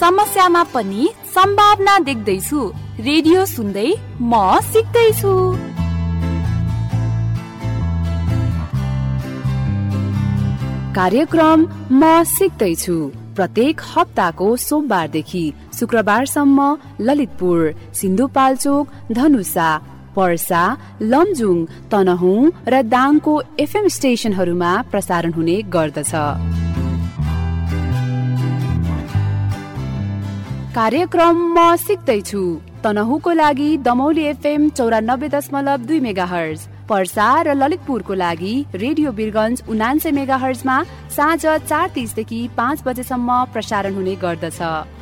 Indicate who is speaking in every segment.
Speaker 1: समस्यामा पनि सम्भावना देख्दैछु। रेडियो सुन्दै म सिक्दैछु।
Speaker 2: कार्यक्रम म सिक्दैछु। प्रत्येक हप्ताको सोमबारदेखि शुक्रबारसम्म ललितपुर सिन्धुपाल्चोक धनुषा पर्सा लमजुङ तनहुङ र दाङको एफएम स्टेसनहरूमा प्रसारण हुने गर्दछ। कार्यक्रम म सिक्दैछु। तनहुको लागि दमौली एफएम चौरानब्बे दशमलव दुई मेगा हर्ज पर्सा र ललितपुरको लागि रेडियो बिरगन्ज उनान्से मेगा हर्जमा साँझ चार तिसदेखि पाँच बजेसम्म प्रसारण हुने गर्दछ।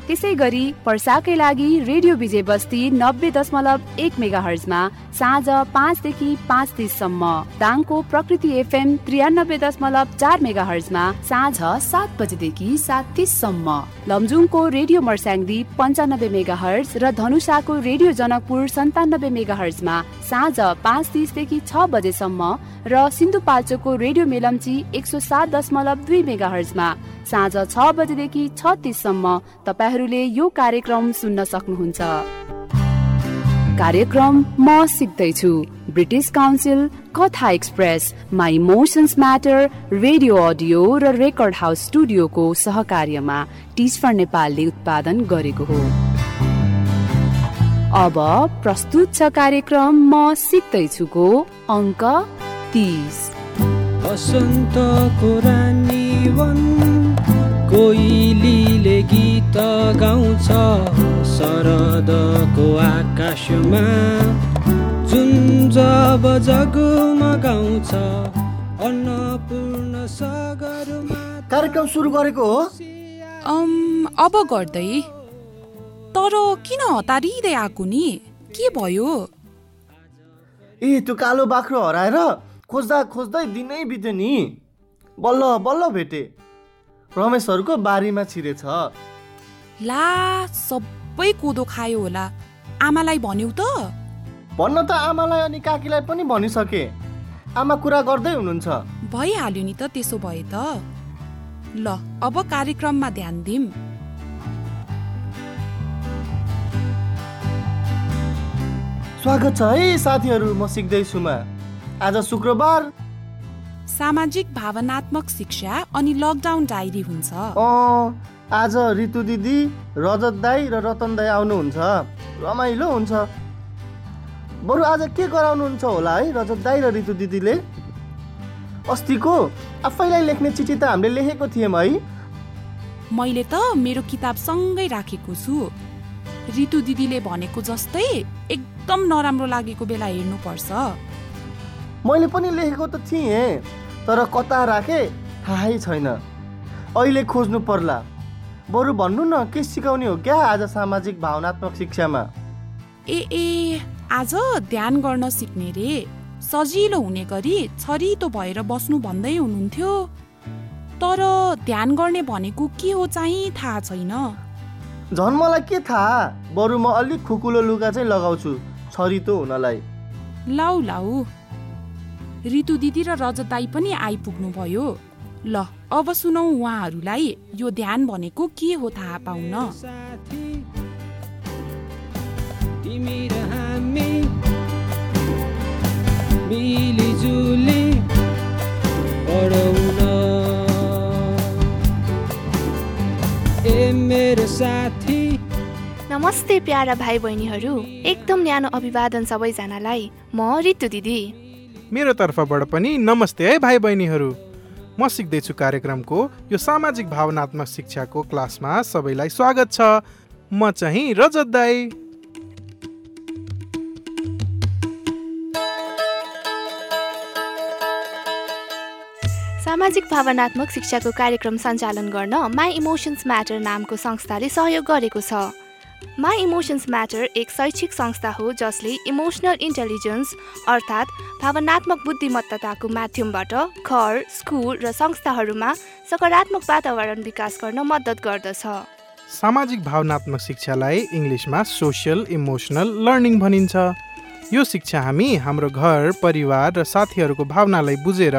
Speaker 2: त्यसै गरी पर्साकै लागि रेडियो विजय बस्ती नब्बे दशमलव एक मेगा हर्जमा साँझ पाँचदेखि पाँच तिससम्म दाङको प्रकृति एफएम त्रियानब्बे दशमलव चार मेगा हर्जमा साँझ सात बजेदेखि सात तिससम्म लमजुङको रेडियो मर्स्याङदी पन्चानब्बे मेगा हर्ज र धनुषाको रेडियो जनकपुर सन्तानब्बे मेगा हर्जमा साँझ पाँच तिसदेखि छ बजेसम्म र सिन्धुपाल्चोकको रेडियो मेलम्ची एक सौ सात दशमलव दुई मेगा हर्जमा साँझ छ बजेदेखि छ तिससम्म तपाईँहरूले यो कार्यक्रम सुन्न सक्नुहुन्छ। कार्यक्रम म सिक्दैछु। British Council Katha Express my emotions matter radio audio र रेकर्ड हाउस स्टुडियोको सहकार्यमा टिच फर नेपालले उत्पादन गरेको हो। अब प्रस्तुत छ कार्यक्रम म सिक्दैछुको अङ्क तिस।
Speaker 3: कोइलीले गीत गाउँछ शरदको आकाशमा। जुन जब जगमगाउँछ अन्नपूर्ण सागरमा।
Speaker 4: कार्यक्रम सुरु गरेको हो?
Speaker 5: अम अब गर्दै। तर किन हतारिँदै आएको नि? के भयो?
Speaker 4: ए त्यो कालो बाख्रो हराएर खोज्दा खोज्दै दिनै बित्यो नि। बल्ल बल्ल भेटे। रमेशहरूको बारीमा छिरेछ।
Speaker 5: ला सबै कोदो खायो होला। आमालाई भन्यौ त।
Speaker 4: भन्न त आमालाई अनि काकीलाई पनि भनिसके। आमा कुरा गर्दै हुनुहुन्छ।
Speaker 5: भइहाल्यो नि त त्यसो भए त। ल अब कार्यक्रममा ध्यान दिम।
Speaker 4: स्वागत छ है साथीहरू म सिक्दैछुमा आज शुक्रबार
Speaker 5: सामाजिक भावनात्मक शिक्षा अनि लकडाउन डायरी हुन्छ।
Speaker 4: आज ऋतु दिदी रजत दाई र रतन दाई आउनुहुन्छ। रमाइलो हुन्छ। बरु आज के गराउनुहुन्छ होला है रजत दाई र ऋतु दिदीले? अस्तिको आफैलाई लेख्ने चिठी त हामीले लेखेको थियौँ है।
Speaker 5: मैले त मेरो किताब सँगै राखेको छु। ऋतु दिदीले भनेको जस्तै एकदम नराम्रो लागेको बेला हेर्नुपर्छ।
Speaker 4: मैले पनि लेखेको त थिएँ। तर कता राखेँ? थाहै छैन। अहिले खोज्नु पर्ला। बरु भन्नु न के सिकाउने हो क्या आज सामाजिक भावनात्मक शिक्षामा?
Speaker 5: ए ए आज ध्यान गर्न सिक्ने रे। सजिलो हुने गरी छरितो भएर बस्नु भन्दै हुनुहुन्थ्यो। तर ध्यान गर्ने भनेको के हो चाहिँ थाहा छैन।
Speaker 4: झन् मलाई के थाहा? बरु म अलिक खुकुलो लुगा चाहिँ लगाउँछु छरितो हुनलाई।
Speaker 5: लाउ लाउ ऋतु दिदी र रजत दाई पनि आइपुग्नु भयो ल अब सुनौ उहाँहरूलाई यो ध्यान भनेको के हो थाहा पाउन?
Speaker 3: साथी तिमी र हामी मिलिजुली पढौँ न ए मेरो साथी।
Speaker 6: नमस्ते प्यारा भाइ बहिनीहरू एकदम न्यानो अभिवादन सबैजनालाई। म ऋतु दिदी।
Speaker 7: मेरो तर्फबाट पनि नमस्ते है भाइ बहिनीहरू म सिक्दैछु कार्यक्रमको यो सामाजिक भावनात्मक शिक्षाको क्लासमा सबैलाई स्वागत छ। म चाहिँ रजत दाई।
Speaker 6: सामाजिक भावनात्मक शिक्षाको कार्यक्रम सञ्चालन गर्न माई इमोसन्स म्याटर नामको संस्थाले सहयोग गरेको छ। माई इमोसन्स म्याटर एक शैक्षिक संस्था हो जसले इमोसनल इन्टेलिजेन्स अर्थात् भावनात्मक बुद्धिमत्ताको माध्यमबाट घर स्कुल र संस्थाहरूमा सकारात्मक वातावरण विकास गर्न मद्दत गर्दछ।
Speaker 7: सामाजिक भावनात्मक शिक्षालाई इङ्ग्लिसमा सोसियल इमोसनल लर्निङ भनिन्छ। यो शिक्षा हामी हाम्रो घर परिवार र साथीहरूको भावनालाई बुझेर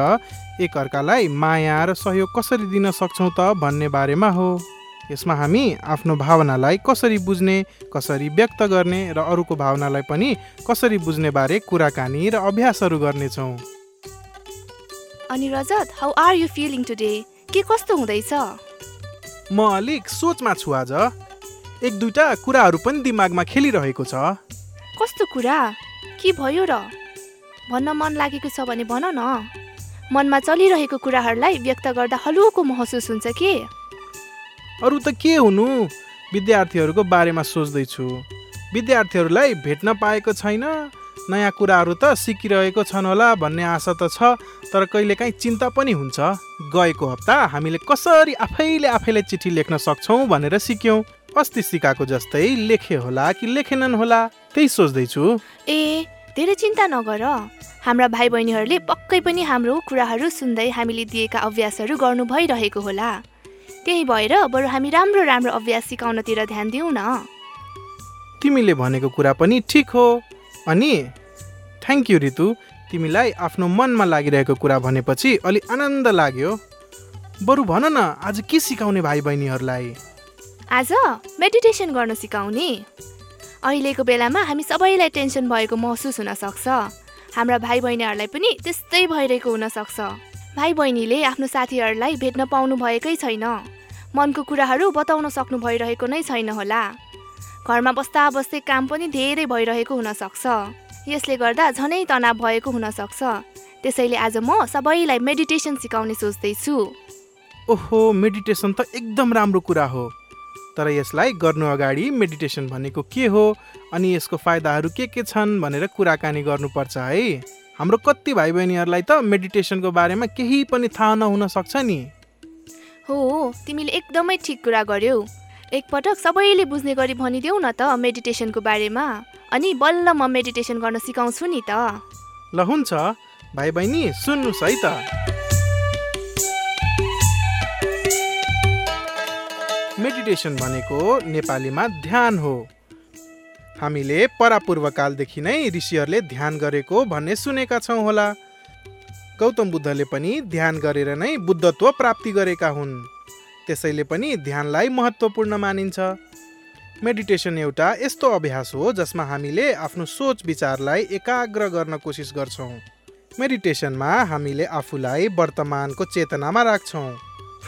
Speaker 7: एकअर्कालाई माया र सहयोग कसरी दिन सक्छौँ त भन्ने बारेमा हो। यसमा हामी आफ्नो भावनालाई कसरी बुझ्ने कसरी व्यक्त गर्ने र अरूको भावनालाई पनि कसरी बुझ्ने बारे कुराकानी र अभ्यासहरू गर्नेछौँ।
Speaker 6: अनि Rajat how are you feeling today के कस्तो हुँदैछ?
Speaker 7: म अलिक सोचमा छु आज। एक दुईटा कुराहरू पनि दिमागमा खेलिरहेको छ।
Speaker 6: कस्तो कुरा? के भयो र? भन्न मन लागेको छ भने भन न। मनमा चलिरहेको कुराहरूलाई व्यक्त गर्दा हलुको महसुस हुन्छ के?
Speaker 7: अरू त के हुनु? विद्यार्थीहरूको बारेमा सोच्दैछु। विद्यार्थीहरूलाई भेट्न पाएको छैन। नयाँ कुराहरू त सिकिरहेको छन् होला भन्ने आशा त छ तर कहिलेकाहीँ चिन्ता पनि हुन्छ। गएको हप्ता हामीले कसरी आफैले आफैलाई चिठी लेख्न सक्छौँ भनेर सिक्यौँ। अस्ति सिकाएको जस्तै लेखे होला कि लेखेनन् होला त्यही सोच्दैछु।
Speaker 6: ए धेरै चिन्ता नगर। हाम्रा भाइ बहिनीहरूले पक्कै पनि हाम्रो कुराहरू सुन्दै हामीले दिएका अभ्यासहरू गर्नु भइरहेको होला। त्यही भएर बरु हामी राम्रो राम्रो अभ्यास सिकाउनतिर ध्यान दिउँ न।
Speaker 7: तिमीले भनेको कुरा पनि ठिक हो। अनि थ्याङ्क यू रितु तिमीलाई आफ्नो मनमा लागिरहेको कुरा भनेपछि अलि आनन्द लाग्यो। बरु भन न आज के सिकाउने भाइ बहिनीहरूलाई
Speaker 6: आज मेडिटेसन गर्न सिकाउने। अहिलेको बेलामा हामी सबैलाई टेन्सन भएको महसुस हुन सक्छ हाम्रा भाइ बहिनीहरूलाई पनि त्यस्तै भइरहेको हुनसक्छ। भाइ बहिनीले आफ्नो साथीहरूलाई भेट्न पाउनु भएकै छैन। मनको कुराहरू बताउन सक्नु भइरहेको नै छैन होला। घरमा बस्दा बस्दै काम पनि धेरै भइरहेको हुनसक्छ। यसले गर्दा झनै तनाव भएको हुनसक्छ। त्यसैले आज म सबैलाई मेडिटेसन सिकाउने सोच्दैछु।
Speaker 7: ओहो मेडिटेसन त एकदम राम्रो कुरा हो। तर यसलाई गर्नु अगाडि मेडिटेसन भनेको के हो? अनि यसको फाइदाहरू के के छन् भनेर कुराकानी गर्नुपर्छ है। हाम्रो कति भाइ बहिनीहरूलाई त मेडिटेसनको बारेमा केही पनि थाहा नहुन सक्छ नि।
Speaker 6: हो तिमीले एकदमै ठिक कुरा गर्यौ। एकपटक सबैले बुझ्ने गरी भनिदेऊ न त मेडिटेसनको बारेमा। अनि बल्ल म मेडिटेसन गर्न सिकाउँछु नि त।
Speaker 7: ल हुन्छ। भाइ बहिनी सुन्नुहोस् है त। मेडिटेसन भनेको नेपालीमा ध्यान हो। हामीले परापूर्वकालदेखि नै ऋषिहरूले ध्यान गरेको भन्ने सुनेका छौँ होला। गौतम बुद्धले पनि ध्यान गरेर नै बुद्धत्व प्राप्ति गरेका हुन्। त्यसैले पनि ध्यानलाई महत्त्वपूर्ण मानिन्छ। मेडिटेसन एउटा यस्तो अभ्यास हो जसमा हामीले आफ्नो सोच विचारलाई एकाग्र गर्न कोसिस गर्छौँ। मेडिटेसनमा हामीले आफूलाई वर्तमानको चेतनामा राख्छौँ।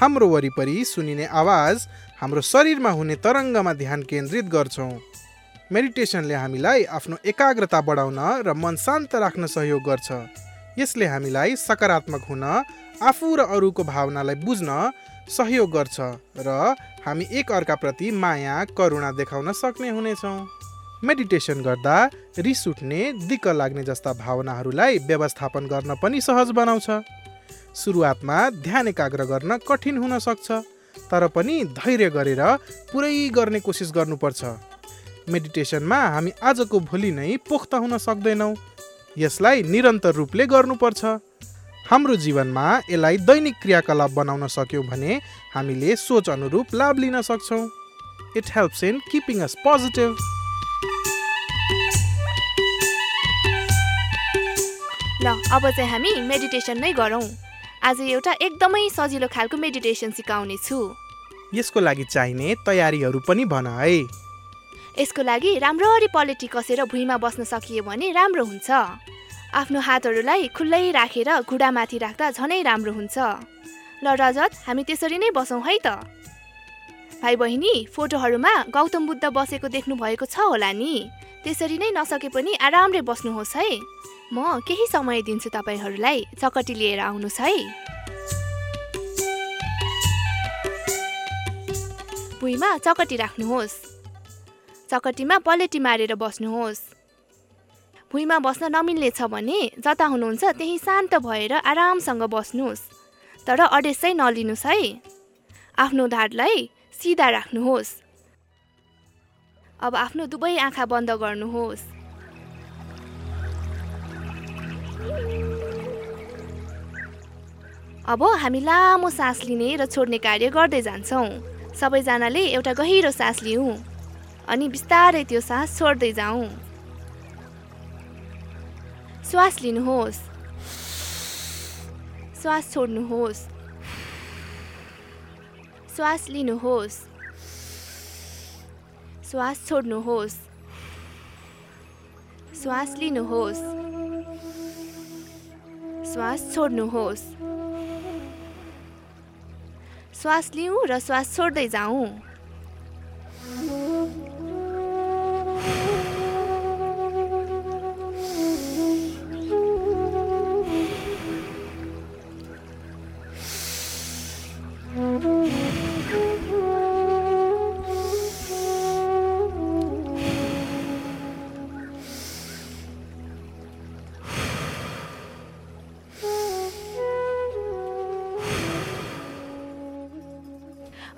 Speaker 7: हाम्रो वरिपरि सुनिने आवाज हाम्रो शरीरमा हुने तरङ्गमा ध्यान केन्द्रित गर्छौँ। मेडिटेसनले हामीलाई आफ्नो एकाग्रता बढाउन र मन शान्त राख्न सहयोग गर्छ। यसले हामीलाई सकारात्मक हुन आफू र अरूको भावनालाई बुझ्न सहयोग गर्छ र हामी एक अर्काप्रति माया करुणा देखाउन सक्ने हुनेछौँ। मेडिटेसन गर्दा रिस उठ्ने दिक्क लाग्ने जस्ता भावनाहरूलाई व्यवस्थापन गर्न पनि सहज बनाउँछ। सुरुवातमा ध्यान एकाग्र गर्न कठिन हुन सक्छ तर पनि धैर्य गरेर पुरै गर्ने कोसिस गर्नुपर्छ। मेडिटेसनमा हामी आजको भोलि नै पोख्त हुन सक्दैनौँ। यसलाई निरन्तर रूपले गर्नुपर्छ। हाम्रो जीवनमा यसलाई दैनिक क्रियाकलाप बनाउन सक्यौँ भने हामीले सोच अनुरूप लाभ लिन सक्छौँ। It helps in keeping us positive
Speaker 6: ल अब चाहिँ हामी मेडिटेसन नै गरौँ। आज एउटा एकदमै सजिलो खालको मेडिटेसन सिकाउने छु
Speaker 7: यसको लागि चाहिने तयारीहरू पनि भन है।
Speaker 6: यसको लागि राम्ररी पलेटी कसेर भुइँमा बस्न सकियो भने राम्रो हुन्छ। आफ्नो हातहरूलाई खुल्लै राखेर घुँडामाथि राख्दा झनै राम्रो हुन्छ। ल रजत हामी त्यसरी नै बसौँ है त। भाइ बहिनी फोटोहरूमा गौतम बुद्ध बसेको देख्नु भएको छ होला नि। त्यसरी नै नसके पनि आरामले बस्नुहोस् है। म केही समय दिन्छु तपाईँहरूलाई चकटी लिएर आउनुहोस् है। भुइँमा चकटी राख्नुहोस्। चकटीमा पलेटी मारेर बस्नुहोस्। भुइँमा बस्न नमिल्ने छ भने जता हुनुहुन्छ त्यही शान्त भएर आरामसँग बस्नुहोस्। तर अडेसै नलिनुहोस् है। आफ्नो ढाडलाई सिधा राख्नुहोस्। अब आफ्नो दुवै आँखा बन्द गर्नुहोस्। अब हामी लामो सास लिने र छोड्ने कार्य गर्दै जान्छौँ। सबैजनाले एउटा गहिरो सास लिउँ। अनि बिस्तारै त्यो सास छोड्दै जाउँ। श्वास लिनुहोस्। श्वास छोड्नुहोस्। श्वास लिनुहोस्। श्वास छोड्नुहोस्। श्वास लिनुहोस्। श्वास छोड्नुहोस्। श्वास लिउँ र श्वास छोड्दै जाउँ।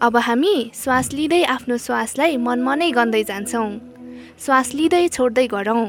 Speaker 6: अब हामी श्वास लिँदै आफ्नो श्वासलाई मनमनै गन्दै जान्छौँ। श्वास लिँदै छोड्दै गरौँ।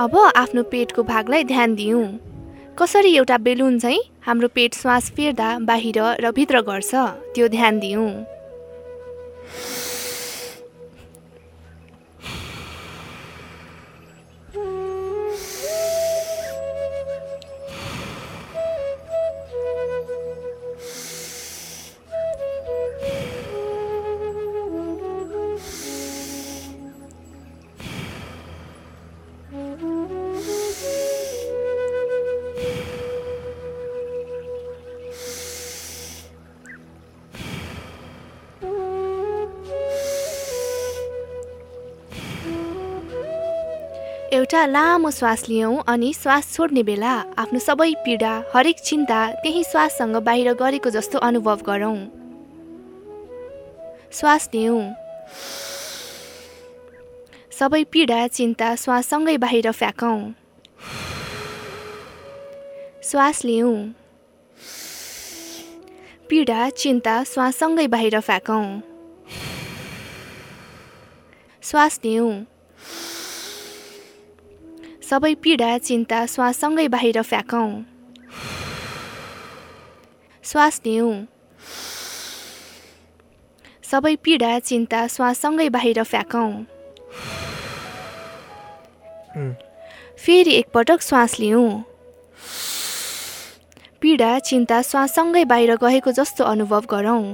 Speaker 6: अब आफ्नो पेटको भागलाई ध्यान दिउँ कसरी एउटा बेलुन चाहिँ हाम्रो पेट श्वास फेर्दा बाहिर र भित्र गर्छ त्यो ध्यान दिउँ एउटा लामो श्वास लियौँ अनि श्वास छोड्ने बेला आफ्नो सबै पीडा हरेक चिन्ता त्यही श्वाससँग बाहिर गरेको जस्तो अनुभव गरौँ। श्वास लियौँ। सबै पीडा चिन्ता श्वाससँगै बाहिर फ्याँकौँ। श्वास लियौँ। पीडा चिन्ता श्वाससँगै बाहिर फ्याँकौँ। श्वास लियौँ। सबै पीडा चिन्ता श्वाससँगै बाहिर फ्याँकौँ। श्वास लियौँ सबै पीडा चिन्ता श्वाससँगै बाहिर फ्याँकौँ। फेरि एकपटक श्वास लियौँ पीडा चिन्ता श्वाससँगै बाहिर गएको जस्तो अनुभव गरौँ।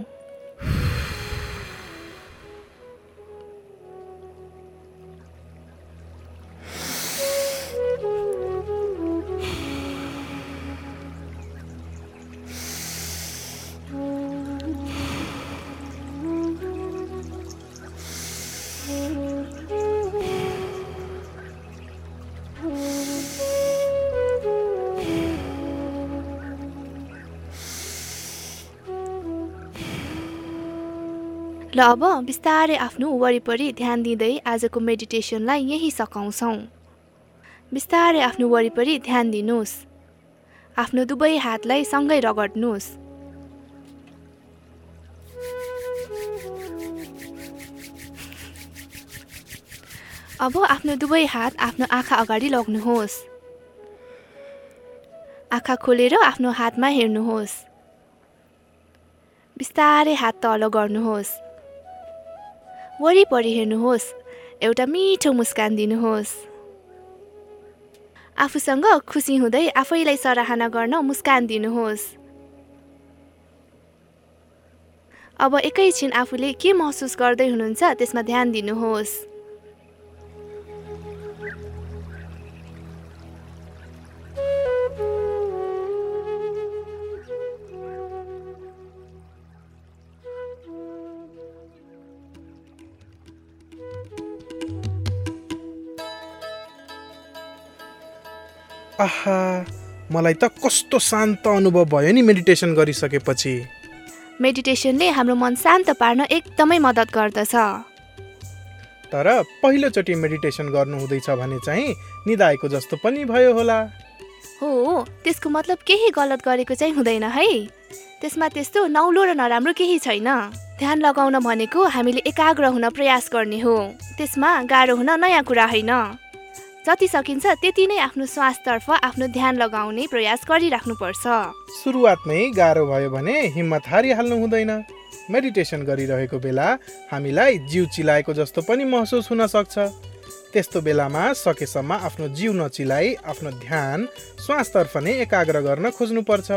Speaker 6: ल अब बिस्तारै आफ्नो वरिपरि ध्यान दिँदै आजको मेडिटेसनलाई यहीँ सकाउँछौँ। बिस्तारै आफ्नो वरिपरि ध्यान दिनुहोस्। आफ्नो दुवै हातलाई सँगै रगड्नुहोस् अब आफ्नो दुवै हात आफ्नो आँखा अगाडि लग्नुहोस्। आँखा खोलेर आफ्नो हातमा हेर्नुहोस्। बिस्तारै हात तल गर्नुहोस्। वरिपरि हेर्नुहोस्। एउटा मिठो मुस्कान दिनुहोस्। आफूसँग खुसी हुँदै आफैलाई सराहना गर्न मुस्कान दिनुहोस्। अब एकैछिन आफूले के महसुस गर्दै हुनुहुन्छ त्यसमा ध्यान दिनुहोस्।
Speaker 7: आहा मलाई त कस्तो शान्त अनुभव भयो नि मेडिटेसन गरिसकेपछि।
Speaker 6: मेडिटेसनले हाम्रो मन शान्त पार्न एकदमै मद्दत गर्दछ।
Speaker 7: तर पहिलोचोटि मेडिटेसन गर्नु हुँदैछ भने चाहिँ निदाएको जस्तो पनि भयो होला।
Speaker 6: हो त्यसको मतलब केही गलत गरेको चाहिँ हुँदैन है। त्यसमा त्यस्तो नौलो र नराम्रो केही छैन। ध्यान लगाउन भनेको हामीले एकाग्र हुन प्रयास गर्ने हो। त्यसमा गाह्रो हुन नयाँ कुरा होइन। जति सकिन्छ त्यति नै आफ्नो श्वासतर्फ आफ्नो ध्यान लगाउने प्रयास गरिराख्नुपर्छ।
Speaker 7: सुरुवातमै गाह्रो भयो भने हिम्मत हारिहाल्नु हुँदैन। मेडिटेसन गरिरहेको बेला हामीलाई जिउ चिलाएको जस्तो पनि महसुस हुन सक्छ। त्यस्तो बेलामा सकेसम्म आफ्नो जिउ नचिलाई आफ्नो ध्यान श्वासतर्फ नै एकाग्र गर्न खोज्नुपर्छ।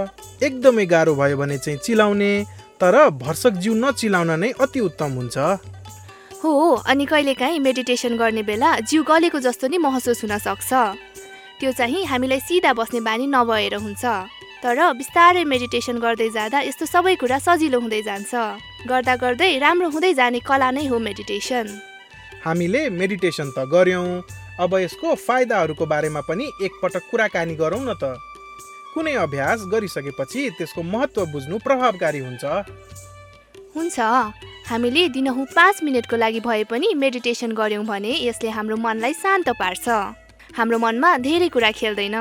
Speaker 7: एकदमै गाह्रो भयो भने चाहिँ चिलाउने तर भर्सक जिउ नचिलाउन नै अति उत्तम हुन्छ।
Speaker 6: हो अनि कहिलेकाहीँ मेडिटेसन गर्ने बेला जिउ गलेको जस्तो नि महसुस हुन सक्छ। त्यो चाहिँ हामीलाई सिधा बस्ने बानी नभएर हुन्छ। तर बिस्तारै मेडिटेसन गर्दै जाँदा यस्तो सबै कुरा सजिलो हुँदै जान्छ। गर्दा गर्दै राम्रो हुँदै जाने कला नै हो मेडिटेसन
Speaker 7: हामीले मेडिटेसन त गर्यौँ अब यसको फाइदाहरूको बारेमा पनि एकपटक कुराकानी गरौँ न त। कुनै अभ्यास गरिसकेपछि त्यसको महत्त्व बुझ्नु प्रभावकारी हुन्छ।
Speaker 6: हुन्छ। हामीले दिनहुँ पाँच मिनटको लागि भए पनि मेडिटेसन गऱ्यौँ भने यसले हाम्रो मनलाई शान्त पार्छ। हाम्रो मनमा धेरै कुरा खेल्दैन।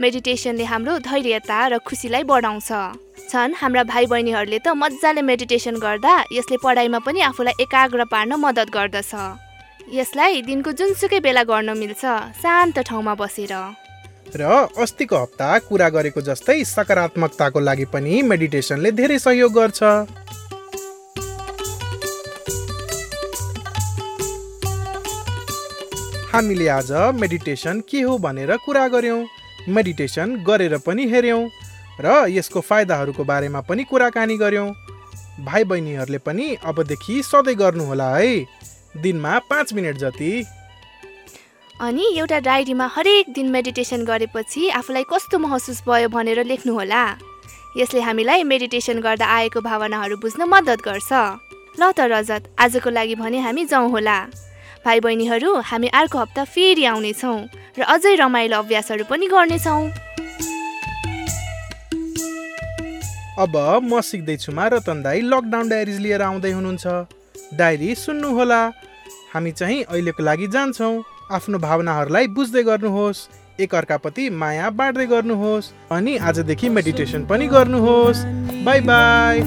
Speaker 6: मेडिटेसनले हाम्रो धैर्यता र खुसीलाई बढाउँछ। छन् हाम्रा भाइ बहिनीहरूले त मजाले मेडिटेसन गर्दा यसले पढाइमा पनि आफूलाई एकाग्र पार्न मद्दत गर्दछ। यसलाई दिनको जुनसुकै बेला गर्न मिल्छ शान्त ठाउँमा बसेर।
Speaker 7: र अस्तिको हप्ता कुरा गरेको जस्तै सकारात्मकताको लागि पनि मेडिटेसनले धेरै सहयोग गर्छ। हामीले आज मेडिटेसन के हो भनेर कुरा गर्यौँ। मेडिटेसन गरेर पनि हेऱ्यौँ र यसको फाइदाहरूको बारेमा पनि कुराकानी गर्यौँ। भाइ बहिनीहरूले पनि अबदेखि सधैँ गर्नुहोला है। दिनमा पाँच मिनट जति।
Speaker 6: अनि एउटा डायरीमा हरेक दिन मेडिटेसन गरेपछि आफूलाई कस्तो महसुस भयो भनेर लेख्नुहोला। यसले हामीलाई मेडिटेसन गर्दा आएको भावनाहरू बुझ्न मद्दत गर्छ। ल त रजत आजको लागि भने हामी जाउँ होला। भाइ बहिनीहरू हामी अर्को हप्ता फेरि आउनेछौँ र अझै रमाइलो अभ्यासहरू पनि गर्नेछौँ।
Speaker 7: अब म सिक्दैछुमा रतन दाई लकडाउन डायरिज लिएर आउँदै हुनुहुन्छ। डायरी सुन्नुहोला। हामी चाहिँ अहिलेको लागि जान्छौँ। आफ्नो भावनाहरूलाई बुझ्दै गर्नुहोस् एकअर्काप्रति माया बाँड्दै गर्नुहोस् अनि आजदेखि मेडिटेसन पनि गर्नुहोस्। बाई बाई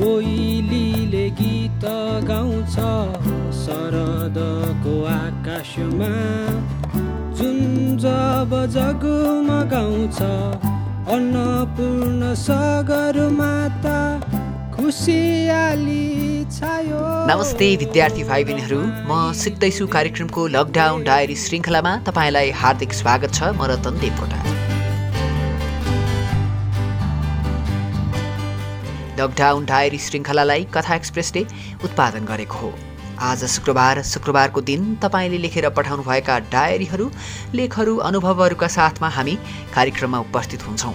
Speaker 3: कोइलीले गीत गाउँछ। शरदको आकाशमा जुन जब जगमगाउँछ अन्नपूर्ण सगरमाता खुसियाली छायो।
Speaker 8: नमस्ते विद्यार्थी भाइ बहिनीहरू म सिक्दैछु कार्यक्रमको लकडाउन डायरी श्रृङ्खलामा। तपाईँलाई हार्दिक स्वागत छ म रतन देवकोटा। लकडाउन डायरी श्रृङ्खलालाई कथा एक्सप्रेसले उत्पादन गरेको हो। आज शुक्रबार शुक्रबारको दिन तपाईँले लेखेर पठाउनुभएका डायरीहरू लेखहरू अनुभवहरूका साथमा हामी कार्यक्रममा उपस्थित हुन्छौँ।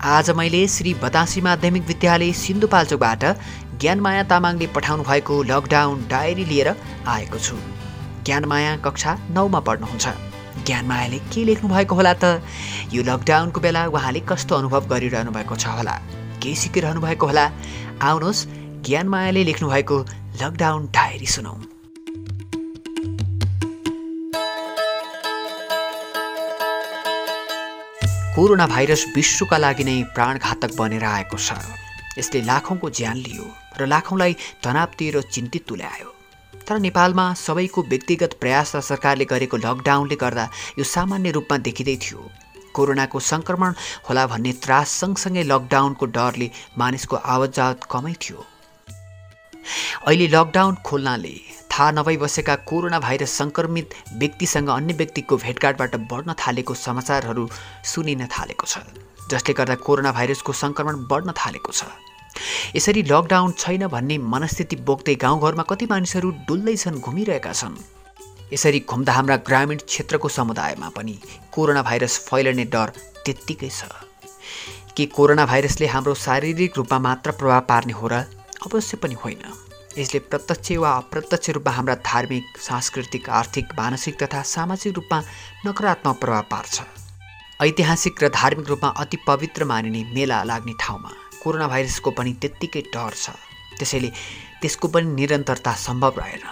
Speaker 8: आज मैले श्री बतासी माध्यमिक विद्यालय सिन्धुपाल्चोकबाट ज्ञानमाया तामाङले पठाउनु भएको लकडाउन डायरी लिएर आएको छु। ज्ञानमाया कक्षा नौमा पढ्नुहुन्छ। ज्ञानमायाले के लेख्नु भएको होला त? यो लकडाउनको बेला उहाँले कस्तो अनुभव गरिरहनु भएको छ होला? के सिकिरहनु भएको होला? आउनुहोस् ज्ञानमायाले लेख्नु भएको लकडाउन डायरी सुनौ कोरोना भाइरस विश्वका लागि नै प्राणघातक बनेर आएको छ। यसले लाखौँको ज्यान लियो र लाखौँलाई तनाव र चिन्तित तुल्यायो। तर नेपालमा सबैको व्यक्तिगत प्रयास र सरकारले गरेको लकडाउनले गर्दा यो सामान्य रूपमा देखिँदै थियो। कोरोनाको सङ्क्रमण होला भन्ने त्रास सँगसँगै लकडाउनको डरले मानिसको आवत जावत कमै थियो। अहिले लकडाउन खोल्नाले थाहा नभई बसेका कोरोना भाइरस सङ्क्रमित व्यक्तिसँग अन्य व्यक्तिको भेटघाटबाट बढ्न थालेको समाचारहरू सुनिन थालेको छ जसले गर्दा कोरोना भाइरसको सङ्क्रमण बढ्न थालेको छ। यसरी लकडाउन छैन भन्ने मनस्थिति बोक्दै गाउँघरमा कति मानिसहरू डुल्दैछन् घुमिरहेका छन्। यसरी घुम्दा हाम्रा ग्रामीण क्षेत्रको समुदायमा पनि कोरोना भाइरस फैलने डर त्यत्तिकै छ। के कोरोना भाइरसले हाम्रो शारीरिक रूपमा मात्र प्रभाव पार्ने हो र अवश्य पनि होइन। यसले प्रत्यक्ष वा अप्रत्यक्ष रूपमा हाम्रा धार्मिक सांस्कृतिक आर्थिक मानसिक तथा सामाजिक रूपमा नकारात्मक प्रभाव पार्छ। ऐतिहासिक र धार्मिक रूपमा अति पवित्र मानिने मेला लाग्ने ठाउँमा कोरोना भाइरसको पनि त्यत्तिकै डर छ। त्यसैले त्यसको पनि निरन्तरता सम्भव रहेन।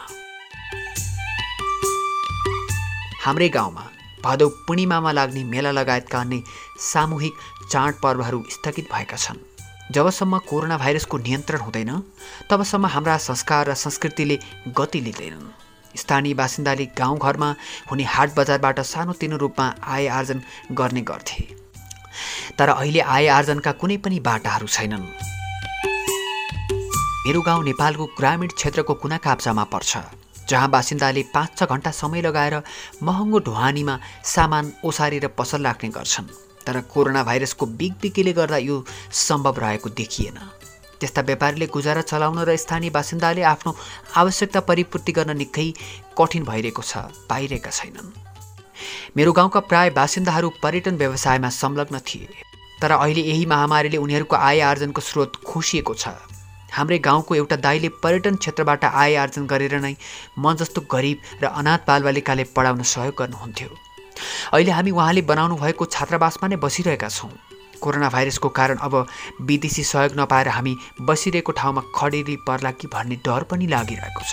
Speaker 8: हाम्रै गाउँमा भदौ पूर्णिमामा लाग्ने मेला लगायतका अन्य सामूहिक चाडपर्वहरू स्थगित भएका छन्। जबसम्म कोरोना भाइरसको नियन्त्रण हुँदैन तबसम्म हाम्रा संस्कार र संस्कृतिले गति लिँदैनन्। स्थानीय बासिन्दाले गाउँघरमा हुने हाट बजारबाट सानोतिनो रूपमा आय आर्जन गर्ने गर्थे। तर अहिले आय आर्जनका कुनै पनि बाटाहरू छैनन्। मेरो गाउँ नेपालको ग्रामीण क्षेत्रको कुना काप्चामा पर्छ जहाँ बासिन्दाले पाँच छ घन्टा समय लगाएर महँगो ढुवानीमा सामान ओसारेर पसल राख्ने गर्छन्। तर कोरोना भाइरसको बिगबिकीले गर्दा यो सम्भव रहेको देखिएन। त्यस्ता व्यापारीले गुजारा चलाउन र स्थानीय बासिन्दाले आफ्नो आवश्यकता परिपूर्ति गर्न निकै कठिन भइरहेको छ पाइरहेका छैनन्। मेरो गाउँका प्राय बासिन्दाहरू पर्यटन व्यवसायमा संलग्न थिए तर अहिले यही महामारीले उनीहरूको आय आर्जनको स्रोत खोसिएको छ। हाम्रै गाउँको एउटा दाईले पर्यटन क्षेत्रबाट आय आर्जन गरेर नै म जस्तो गरिब र अनाथ बालबालिकाले पढाउन सहयोग गर्नुहुन्थ्यो। अहिले हामी उहाँले बनाउनु भएको छात्रावासमा नै बसिरहेका छौँ। कोरोना भाइरसको कारण अब विदेशी सहयोग नपाएर हामी बसिरहेको ठाउँमा खडेरी पर्ला कि भन्ने डर पनि लागिरहेको छ।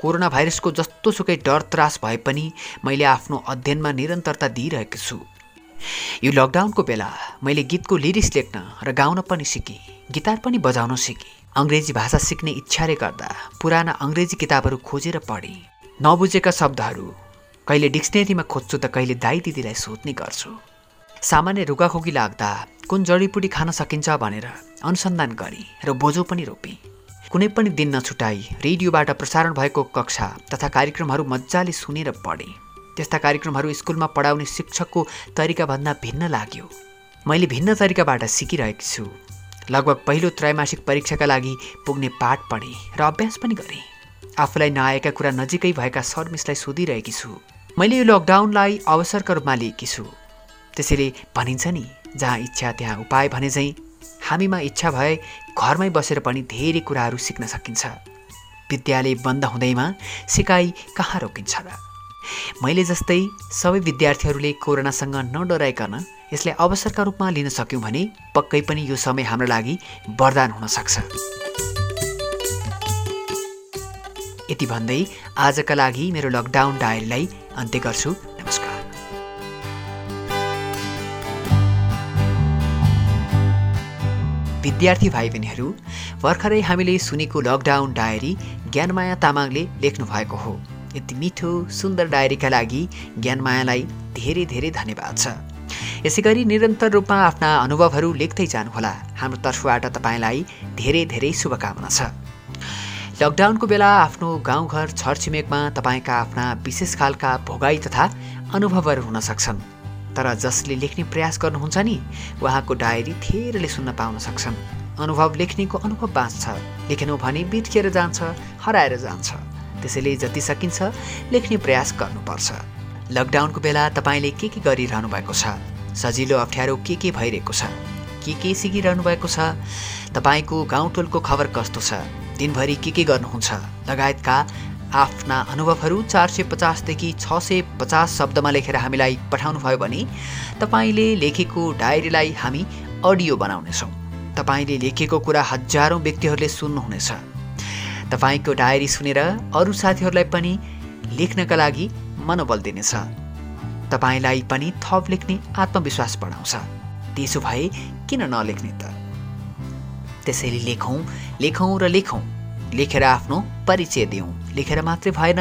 Speaker 8: कोरोना भाइरसको जस्तो सुकै डर त्रास भए पनि मैले आफ्नो अध्ययनमा निरन्तरता दिइरहेको छु। यो लकडाउनको बेला मैले गीतको लिरिक्स लेख्न र गाउन पनि सिकेँ गिटार पनि बजाउन सिकेँ। अङ्ग्रेजी भाषा सिक्ने इच्छाले गर्दा पुराना अङ्ग्रेजी किताबहरू खोजेर पढेँ। नबुझेका शब्दहरू कहिले डिक्सनेरीमा खोज्छु त कहिले दाई दिदीलाई सोध्ने गर्छु। सामान्य रुगाखोकी लाग्दा कुन जडीबुटी खान सकिन्छ भनेर अनुसन्धान गरेँ र बोझो पनि रोपेँ। कुनै पनि दिन नछुटाई रेडियोबाट प्रसारण भएको कक्षा तथा कार्यक्रमहरू मजाले सुनेर पढेँ। त्यस्ता कार्यक्रमहरू स्कुलमा पढाउने शिक्षकको तरिकाभन्दा भिन्न लाग्यो। मैले भिन्न तरिकाबाट सिकिरहेकी छु। लगभग पहिलो त्रैमासिक परीक्षाका लागि पुग्ने पाठ पढेँ र अभ्यास पनि गरेँ। आफूलाई नआएका कुरा नजिकै भएका सरमिसलाई सोधिरहेकी छु। मैले यो लकडाउनलाई अवसरका रूपमा लिएकी छु। त्यसैले भनिन्छ नि जहाँ इच्छा त्यहाँ उपाय भने चाहिँ हामीमा इच्छा भए घरमै बसेर पनि धेरै कुराहरू सिक्न सकिन्छ। विद्यालय बन्द हुँदैमा सिकाइ कहाँ रोकिन्छ र? मैले जस्तै सबै विद्यार्थीहरूले कोरोनासँग नडराइकन यसलाई अवसरका रूपमा लिन सक्यौँ भने पक्कै पनि यो समय हाम्रो लागि वरदान हुन सक्छ। यति भन्दै आजका लागि मेरो लकडाउन डायरीलाई अन्त्य गर्छु। नमस्कार। विद्यार्थी भाइ बहिनीहरू भर्खरै हामीले सुनेको लकडाउन डायरी ज्ञानमाया तामाङले लेख्नु भएको हो। यति मिठो सुन्दर डायरीका लागि ज्ञानमायालाई धेरै धेरै धन्यवाद छ। यसै गरी निरन्तर रूपमा आफ्ना अनुभवहरू लेख्दै जानुहोला। हाम्रो तर्फबाट तपाईँलाई धेरै धेरै शुभकामना छ। लकडाउनको बेला आफ्नो गाउँघर छरछिमेकमा तपाईँका आफ्ना विशेष खालका भोगाई तथा अनुभवहरू हुन सक्छन्। तर जसले लेख्ने प्रयास गर्नुहुन्छ नि उहाँको डायरी धेरैले सुन्न पाउन सक्छन्। अनुभव लेख्नेको अनुभव बाँच्छ। लेखेनौँ भने बिर्किएर जान्छ हराएर जान्छ। त्यसैले जति सकिन्छ लेख्ने प्रयास गर्नुपर्छ। लकडाउनको बेला तपाईँले के के गरिरहनु भएको छ? सजिलो अप्ठ्यारो के के भइरहेको छ? के के सिकिरहनु भएको छ? तपाईँको गाउँटोलको खबर कस्तो छ? दिनभरि के के गर्नुहुन्छ? लगायतका आफ्ना अनुभवहरू चार सय पचासदेखि छ सय पचास शब्दमा लेखेर हामीलाई पठाउनुभयो भने तपाईँले लेखेको डायरीलाई हामी अडियो बनाउनेछौँ। तपाईँले लेखेको कुरा हजारौँ व्यक्तिहरूले सुन्नुहुनेछ। तपाईँको डायरी सुनेर अरू साथीहरूलाई पनि लेख्नका लागि मनोबल दिनेछ। तपाईँलाई पनि थप लेख्ने आत्मविश्वास बढाउँछ। त्यसो भए किन नलेख्ने त? त्यसैले लेखौँ लेखौँ र लेखौँ। लेखेर आफ्नो परिचय दिउँ। लेखेर मात्रै भएन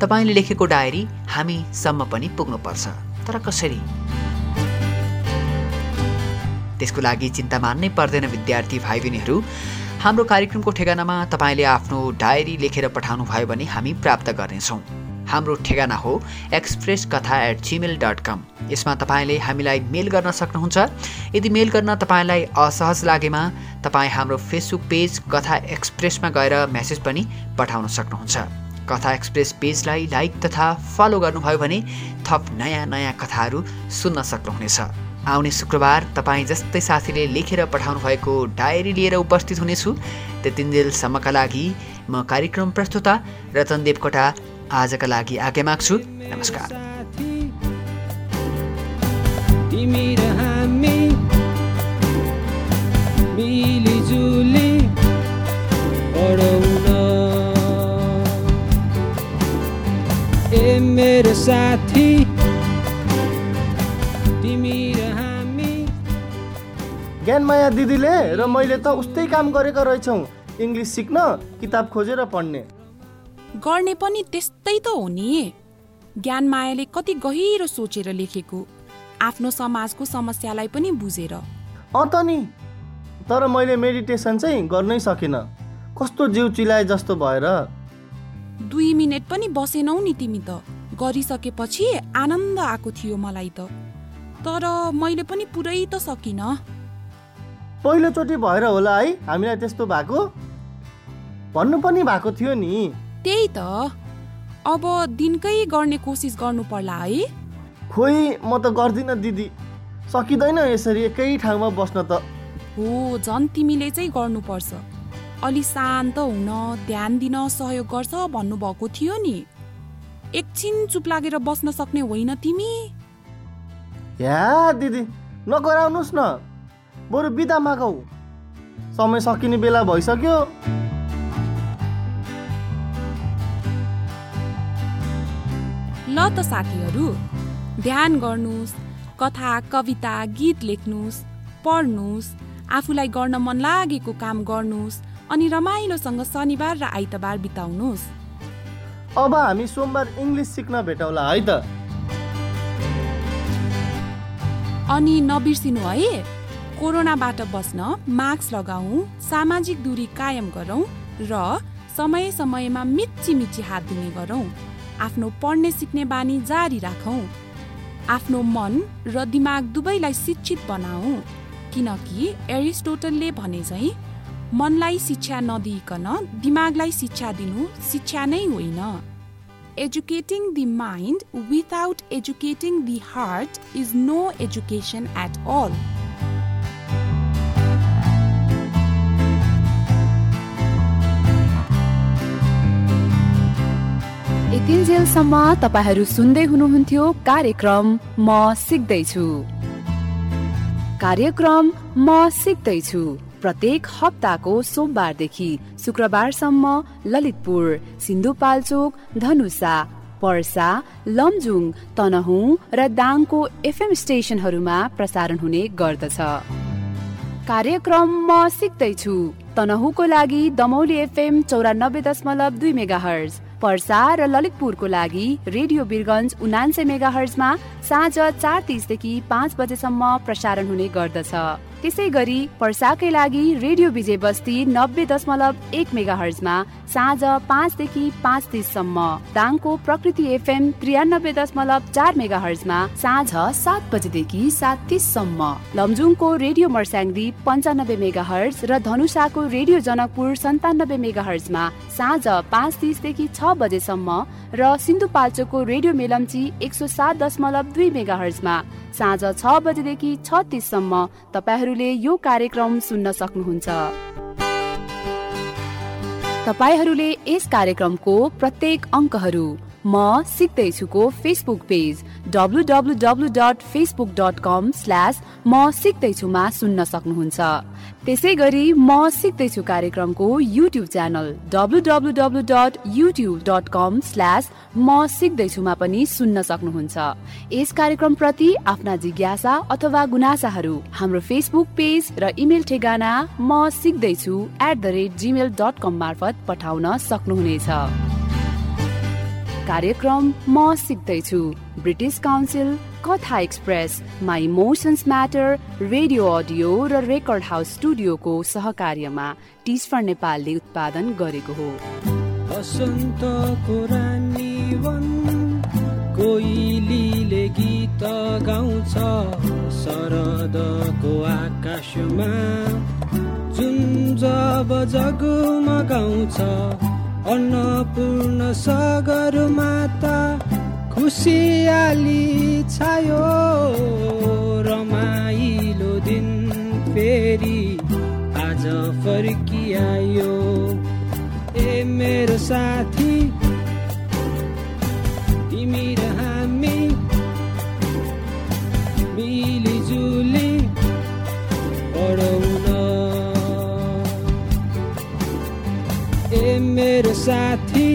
Speaker 8: तपाईँले लेखेको डायरी हामीसम्म पनि पुग्नुपर्छ। तर कसरी? त्यसको लागि चिन्ता मान्नै पर्दैन विद्यार्थी भाइ बहिनीहरू हाम्रो कार्यक्रमको ठेगानामा तपाईँले आफ्नो डायरी लेखेर पठाउनु भयो भने हामी प्राप्त गर्नेछौँ। हाम्रो ठेगाना हो एक्सप्रेस कथा एट जिमेल डट कम यसमा तपाईँले हामीलाई मेल गर्न सक्नुहुन्छ। यदि मेल गर्न तपाईँलाई असहज लागेमा तपाईँ हाम्रो फेसबुक पेज कथा एक्सप्रेसमा गएर मेसेज पनि पठाउन सक्नुहुन्छ। कथा एक्सप्रेस पेजलाई लाइक तथा फलो गर्नुभयो भने थप नयाँ नयाँ कथाहरू सुन्न सक्नुहुनेछ। आउने शुक्रबार तपाईँ जस्तै साथीले लेखेर पठाउनु भएको डायरी लिएर उपस्थित हुनेछु। त्यतिन्जेलसम्मका लागि म कार्यक्रम प्रस्तुता रतन देवकोटा आजका लागि आगे माग्छु। नमस्कार।
Speaker 3: साथी
Speaker 4: ज्ञानमाया दिदीले र मैले त उस्तै काम गरेका रहेछौँ। इङ्ग्लिस सिक्न किताब खोजेर पढ्ने।
Speaker 5: गर्ने पनि त्यस्तै त हो नि। ज्ञानमायाले कति गहिरो सोचेर लेखेको आफ्नो समाजको समस्यालाई पनि बुझेर।
Speaker 4: अँ त नि तर मैले मेडिटेसन चाहिँ गर्नै सकिनँ। कस्तो जिउ चिलाए जस्तो भएर।
Speaker 5: दुई मिनट पनि बसेनौ नि तिमी त। गरिसकेपछि आनन्द आएको थियो मलाई त। तर मैले पनि पुरै त सकिनँ।
Speaker 4: पहिलोचोटि भएर होला है हामीलाई त्यस्तो भएको? भन्नु पनि भएको थियो नि।
Speaker 5: त्यही त। अब दिनकै गर्ने कोसिस गर्नु पर्ला है।
Speaker 4: खोइ म त गर्दिनँ दिदी। सकिँदैन यसरी एकै ठाउँमा बस्न त।
Speaker 5: हो झन् तिमीले चाहिँ गर्नुपर्छ। अलि शान्त हुन ध्यान दिन सहयोग गर्छ भन्नुभएको थियो नि। एकछिन चुप लागेर बस्न सक्ने होइन तिमी?
Speaker 4: या दिदी नगराउनुहोस् न। बरु बिदा मागौ समय सकिने बेला भइसक्यो।
Speaker 5: ल त साथीहरू ध्यान गर्नुहोस् कथा कविता गीत लेख्नुहोस् पढ्नुहोस् आफूलाई गर्न मन लागेको काम गर्नुहोस् अनि रमाइलोसँग शनिबार र आइतबार बिताउनुहोस्
Speaker 4: अब हामी सोमबार इङ्ग्लिस सिक्न भेटौँला है त।
Speaker 5: अनि नबिर्सिनु है। कोरोनाबाट बस्न मास्क लगाऊ सामाजिक दूरी कायम गरौँ र समय समयमा मिची मिची हात धुने गरौँ। आफ्नो पढ्ने सिक्ने बानी जारी राखौँ। आफ्नो मन र दिमाग दुवैलाई शिक्षित बनाऊ किनकि एरिस्टोटलले भने चाहिँ मनलाई शिक्षा नदिइकन दिमागलाई शिक्षा दिनु शिक्षा नै होइन। Educating the mind without educating the heart is no education at all.
Speaker 2: यतिन्जेलसम्म तपाईँहरू सुन्दै हुनुहुन्थ्यो कार्यक्रम म सिक्दैछु। कार्यक्रम म सिक्दैछु। प्रत्येक हप्ताको सोमबारदेखि शुक्रबारसम्म ललितपुर सिन्धुपाल्चोक धनुषा पर्सा लमजुङ तनहुँ र दाङको एफएम स्टेसनहरूमा प्रसारण हुने गर्दछ। कार्यक्रम म सिक्दैछु। तनहुको लागि दमौली एफएम चौरानब्बे दशमलव दुई मेगा हर्ज पर्सा र ललितपुरको लागि रेडियो बिरगन्ज उनान्से मेगा हर्जमा साँझ चार तिसदेखि पाँच बजेसम्म प्रसारण हुने गर्दछ। त्यसै गरी पर्साकै लागि रेडियो विजय बस्ती नब्बे दशमलव एक मेगा हर्जमा साँझ पाँचदेखि पाँच तिससम्म। दाङको प्रकृति एफएम त्रियानब्बे दशमलव चार मेगा हर्जमा साँझ सात बजेदेखि सात तिससम्म। लमजुङको रेडियो मर्स्याङ्दी पन्चानब्बे मेगा हर्ज र धनुषाको रेडियो जनकपुर सन्तानब्बे मेगा हर्जमा साँझ पाँच तिसदेखि छ बजेसम्म र सिन्धुपाल्चोकको रेडियो मेलम्ची एक सौ सात दशमलव दुई मेगा हर्जमा साँझ छ बजेदेखि छ तिससम्म तपाईँहरूले यो कार्यक्रम सुन्न सक्नुहुन्छ। तपाईँहरूले यस कार्यक्रमको प्रत्येक अङ्कहरू म सिक्दैछुको Facebook page W W W dot Facebook dot com slash म सिक्दैछुमा सुन्न सक्नुहुन्छ। त्यसै गरी म सिक्दैछु कार्यक्रमको YouTube channel W W W dot YouTube dot com slash म सिक्दैछुमा पनि सुन्न सक्नुहुन्छ। यस कार्यक्रमप्रति आफ्ना जिज्ञासा अथवा गुनासाहरू हाम्रो फेसबुक पेज र इमेल ठेगाना म सिक्दैछु at the rate Gmail dot com मार्फत पठाउन सक्नुहुनेछ। कार्यक्रम म सिक्दैछु। British Council Katha Express my emotions matter radio audio र रेकर्ड हाउस स्टुडियोको सहकार्यमा टिस्फर नेपालले उत्पादन गरेको हो।
Speaker 3: कोइलीले गीत गाउँछ। शरदको आकाशमा जुन जब जगमगाउँछ अन्नपूर्ण सागर माता खुसियाली छायो रमाइलो दिन फेरि आज फर्किआयो। ए मेरो साथी मेरो साथी। तिमी र